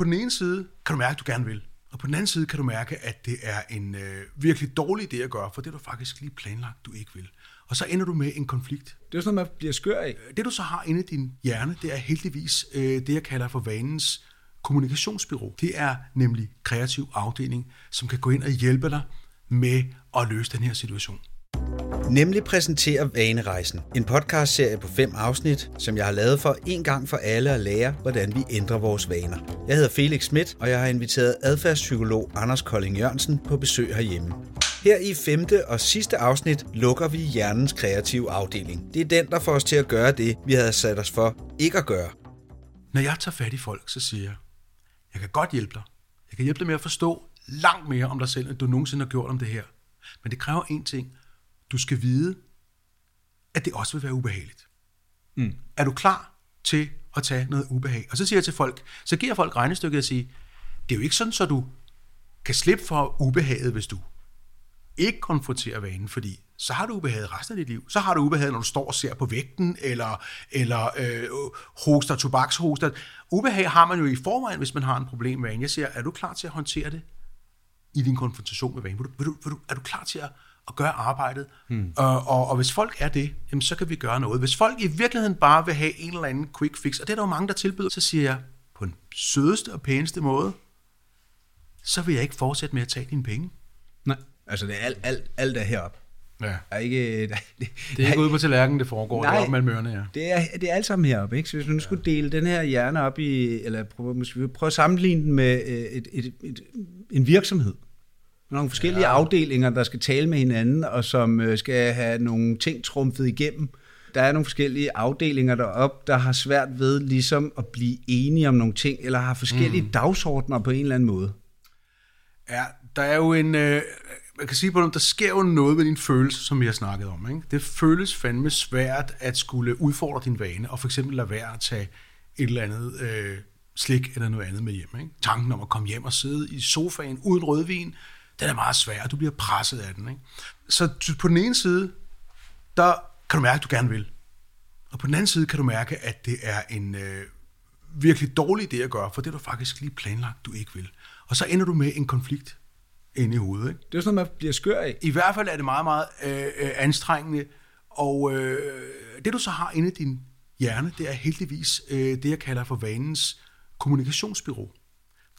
på den ene side kan du mærke, at du gerne vil. Og på den anden side kan du mærke, at det er en øh, virkelig dårlig idé at gøre, for det er du faktisk lige planlagt, du ikke vil. Og så ender du med en konflikt. Det er sådan, man bliver skør af. Det du så har inde i din hjerne, det er heldigvis øh, det, jeg kalder for vanens kommunikationsbyrå. Det er nemlig kreativ afdeling, som kan gå ind og hjælpe dig med at løse den her situation. Nemlig præsenterer Vanerejsen, en podcastserie på fem afsnit, som jeg har lavet for en gang for alle at lære, hvordan vi ændrer vores vaner. Jeg hedder Felix Schmidt, og jeg har inviteret adfærdspsykolog Anders Kolding Jørgensen på besøg herhjemme. Her i femte og sidste afsnit lukker vi hjernens kreative afdeling. Det er den, der får os til at gøre det, vi havde sat os for ikke at gøre. Når jeg tager fat i folk, så siger jeg, jeg kan godt hjælpe dig. Jeg kan hjælpe dig med at forstå langt mere om dig selv, end du nogensinde har gjort om det her. Men det kræver én ting. Du skal vide, at det også vil være ubehageligt. Mm. Er du klar til at tage noget ubehag? Og så siger jeg til folk, så giver folk regnestykket og siger, det er jo ikke sådan, så du kan slippe for ubehaget, hvis du ikke konfronterer vanen, fordi så har du ubehaget resten af dit liv. Så har du ubehaget, når du står og ser på vægten, eller, eller øh, hoster, tobakshoster. Ubehag har man jo i forvejen, hvis man har en problem med vanen. Jeg siger, er du klar til at håndtere det i din konfrontation med vanen? Vil du, vil du, vil du, er du klar til at, at gøre arbejdet? Hmm. Og, og, og hvis folk er det, jamen, så kan vi gøre noget. Hvis folk i virkeligheden bare vil have en eller anden quick fix, og det er der jo mange, der tilbyder, så siger jeg, på den sødeste og pæneste måde, så vil jeg ikke fortsætte med at tage dine penge. Nej, altså det er alt, alt, alt er heroppe. Ja. Er ikke, det, det er ikke ude på tallerkenen, det foregår. Nej, det er oppe mellem ørerne, ja. Det er, det er alt sammen heroppe. Ikke? Så hvis du nu skulle dele den her hjerne op i, eller prøve, måske prøve at sammenligne den med øh, et, et, et, en virksomhed. Nogle forskellige ja. afdelinger, der skal tale med hinanden, og som øh, skal have nogle ting trumfet igennem. Der er nogle forskellige afdelinger deroppe, der har svært ved ligesom at blive enige om nogle ting, eller har forskellige mm. dagsordner på en eller anden måde. Ja, der er jo en... Øh, man kan sige på dem, der sker jo noget ved din følelse, som vi har snakket om. Ikke? Det føles fandme svært at skulle udfordre din vane, og for eksempel lade være at tage et eller andet øh, slik eller noget andet med hjem. Ikke? Tanken om at komme hjem og sidde i sofaen uden rødvin, den er meget svær, og du bliver presset af den. Ikke? Så på den ene side, der kan du mærke, at du gerne vil. Og på den anden side kan du mærke, at det er en øh, virkelig dårlig idé at gøre, for det er du faktisk lige planlagt, du ikke vil. Og så ender du med en konflikt inde i hovedet. Ikke? Det er sådan, man bliver skør af. I hvert fald er det meget, meget øh, øh, anstrengende. Og øh, det, du så har inde i din hjerne, det er heldigvis øh, det, jeg kalder for vanens kommunikationsbyrå.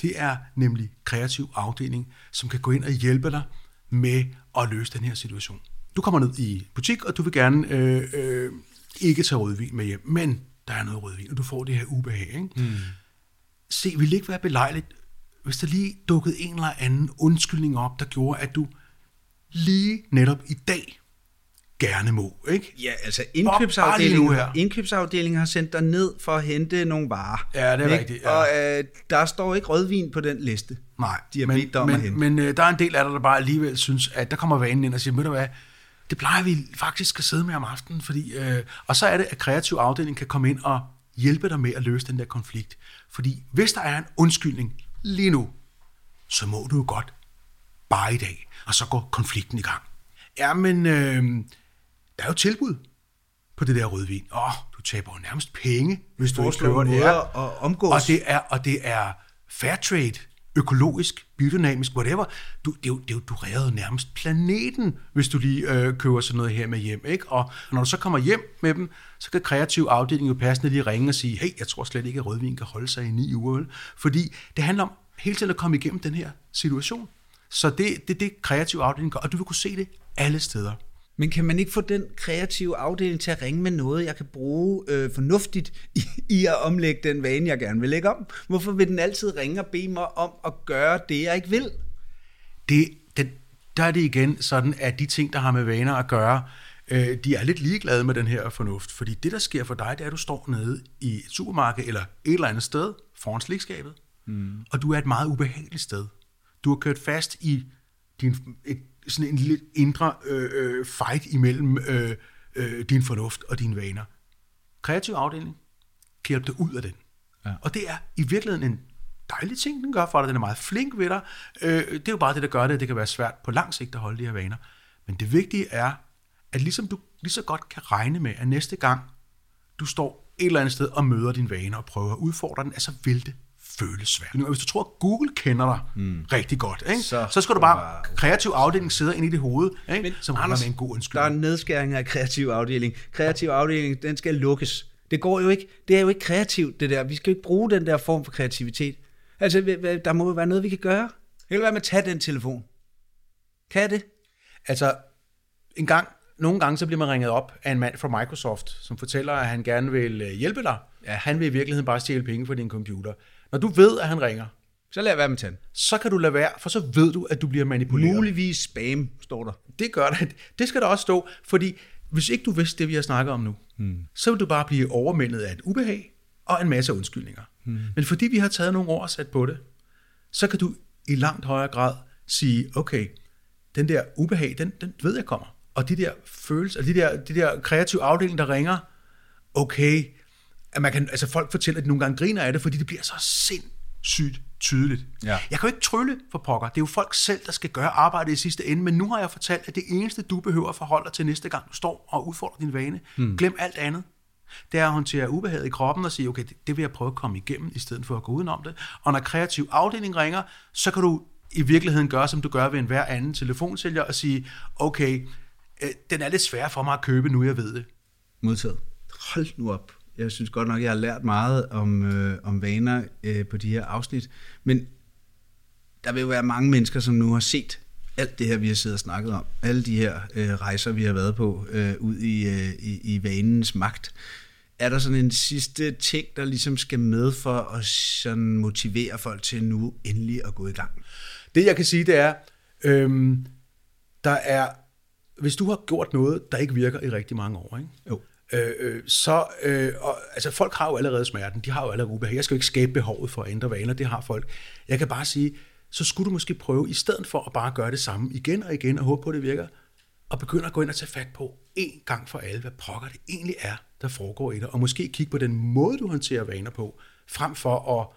Det er nemlig kreativ afdeling, som kan gå ind og hjælpe dig med at løse den her situation. Du kommer ned i butik, og du vil gerne øh, øh, ikke tage rødvin med hjem, men der er noget rødvin, og du får det her ubehag. Ikke? Mm. Se, vil det ikke være belejligt hvis der lige dukkede en eller anden undskyldning op, der gjorde, at du lige netop i dag gerne må, ikke? Ja, altså indkøbsafdelingen, indkøbsafdelingen har sendt dig ned for at hente nogle varer. Ja, det er ikke? rigtigt. Ja. Og øh, der står ikke rødvin på den liste. Nej, de har men, om men, at hente. men øh, der er en del af dig, der bare alligevel synes, at der kommer vanen ind og siger, ved du hvad, det plejer vi faktisk at sidde med om aftenen, fordi, øh, og så er det, at kreativ afdeling kan komme ind og hjælpe dig med at løse den der konflikt. Fordi hvis der er en undskyldning lige nu, så må du jo godt bare i dag, og så går konflikten i gang. Ja, men øh, der er jo tilbud på det der rødvin. Åh, oh, du taber jo nærmest penge, hvis du ikke køber det her. Og, omgås. og det er, og det er fair trade, økologisk, biodynamisk, whatever. Du, det er jo, det er jo, du redder nærmest planeten, hvis du lige øh, køber sådan noget her med hjem. Ikke? Og når du så kommer hjem med dem, så kan kreativ afdeling jo passende lige ringe og sige, hey, jeg tror slet ikke, at rødvin kan holde sig i ni uger. Vel? Fordi det handler om hele tiden at komme igennem den her situation. Så det er det, det, kreativ afdeling gør, og du vil kunne se det alle steder. Men kan man ikke få den kreative afdeling til at ringe med noget, jeg kan bruge øh, fornuftigt i, i at omlægge den vane, jeg gerne vil lægge om? Hvorfor vil den altid ringe og bede mig om at gøre det, jeg ikke vil? Det, det, der er det igen sådan, at de ting, der har med vaner at gøre, øh, de er lidt ligeglade med den her fornuft. Fordi det, der sker for dig, det er, at du står nede i et supermarked eller et eller andet sted foran slikskabet, mm. og du er et meget ubehageligt sted. Du har kørt fast i din, et, sådan en lidt indre øh, øh, fight imellem øh, øh, din fornuft og dine vaner. Kreativ afdeling kan hjælpe dig ud af den. Ja. Og det er i virkeligheden en dejlig ting, den gør for dig. Den er meget flink ved dig. Øh, det er jo bare det, der gør det. Det kan være svært på lang sigt at holde de her vaner. Men det vigtige er, at ligesom du lige så godt kan regne med, at næste gang du står et eller andet sted og møder din vaner og prøver at udfordre den, altså vil det føles svært. Hvis du tror, at Google kender dig mm. rigtig godt, ikke? Så Så, skal du bare, kreativ afdeling sidder inde i dit hoved, ikke? Men, som handler med en god Der er undskyldning. nedskæringer af kreativ afdeling. Kreativ afdeling, den skal lukkes. Det går jo ikke. Det er jo ikke kreativt, det der. Vi skal jo ikke bruge den der form for kreativitet. Altså, der må jo være noget, vi kan gøre. Eller hvad med at tage den telefon? Kan det? Altså, en gang, nogle gange så bliver man ringet op af en mand fra Microsoft, som fortæller, at han gerne vil øh, hjælpe dig. Ja. Han vil i virkeligheden bare stjæle penge fra din computer. Når du ved, at han ringer, Så lad være med at tage den. så kan du lade være, for så ved du, at du bliver manipuleret. Muligvis spam, står der. Det gør det. Det skal der også stå, fordi hvis ikke du vidste det, vi har snakket om nu, hmm. så vil du bare blive overmændet af et ubehag og en masse undskyldninger. Hmm. Men fordi vi har taget nogle år og sat på det, så kan du i langt højere grad sige, okay, den der ubehag, den, den ved jeg kommer. Og de der følelser, og de der, de der kreative afdelinger, der ringer, okay, at man kan, altså folk fortæller, at de nogle gange griner af det, fordi det bliver så sindssygt tydeligt. Ja. Jeg kan jo ikke trylle for pokker. Det er jo folk selv, der skal gøre arbejdet i sidste ende, men nu har jeg fortalt, at det eneste, du behøver at forholde dig til næste gang, du står og udfordrer din vane, hmm. glem alt andet. Det er at håndtere ubehaget i kroppen og sige, okay, det, det vil jeg prøve at komme igennem, i stedet for at gå udenom det. Og når kreativ afdeling ringer, så kan du i virkeligheden gøre, som du gør ved enhver anden telefonsælger, og sige, okay, øh, den er lidt svær for mig at købe, nu jeg ved det. Modtaget. Hold nu op. Jeg synes godt nok, jeg har lært meget om, øh, om vaner øh, på de her afsnit. Men der vil jo være mange mennesker, som nu har set alt det her, vi har siddet og snakket om. Alle de her øh, rejser, vi har været på øh, ud i, øh, i, i vanens magt. Er der sådan en sidste ting, der ligesom skal med for at sådan motivere folk til nu endelig at gå i gang? Det jeg kan sige, det er, øhm, der er, hvis du har gjort noget, der ikke virker i rigtig mange år, ikke? Jo. Øh, øh, så, øh, og, altså folk har jo allerede smerten, de har jo allerede ubehag. Jeg skal jo ikke skabe behovet for at ændre vaner, det har folk. Jeg kan bare sige, så skulle du måske prøve, i stedet for at bare gøre det samme igen og igen og håbe på, at det virker, og begynde at gå ind og tage fat på en gang for alle, hvad pokker det egentlig er, der foregår i dig, og måske kigge på den måde, du håndterer vaner på, frem for at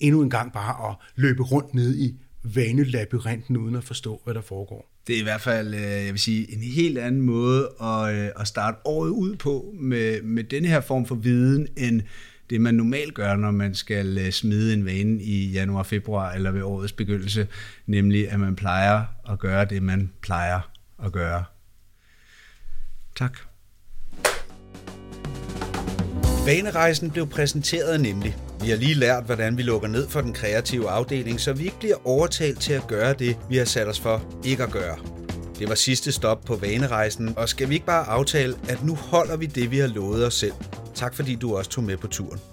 endnu en gang bare at løbe rundt ned i vanelabyrinten, uden at forstå, hvad der foregår. Det er i hvert fald, øh, jeg vil sige, en helt anden måde at, øh, at starte året ud på med, med denne her form for viden, end det man normalt gør, når man skal øh, smide en vane i januar, februar eller ved årets begyndelse, nemlig at man plejer at gøre det, man plejer at gøre. Tak. Vanerejsen blev præsenteret nemlig. Vi har lige lært, hvordan vi lukker ned for den kreative afdeling, så vi ikke bliver overtalt til at gøre det, vi har sat os for ikke at gøre. Det var sidste stop på vanerejsen, og skal vi ikke bare aftale, at nu holder vi det, vi har lovet os selv. Tak fordi du også tog med på turen.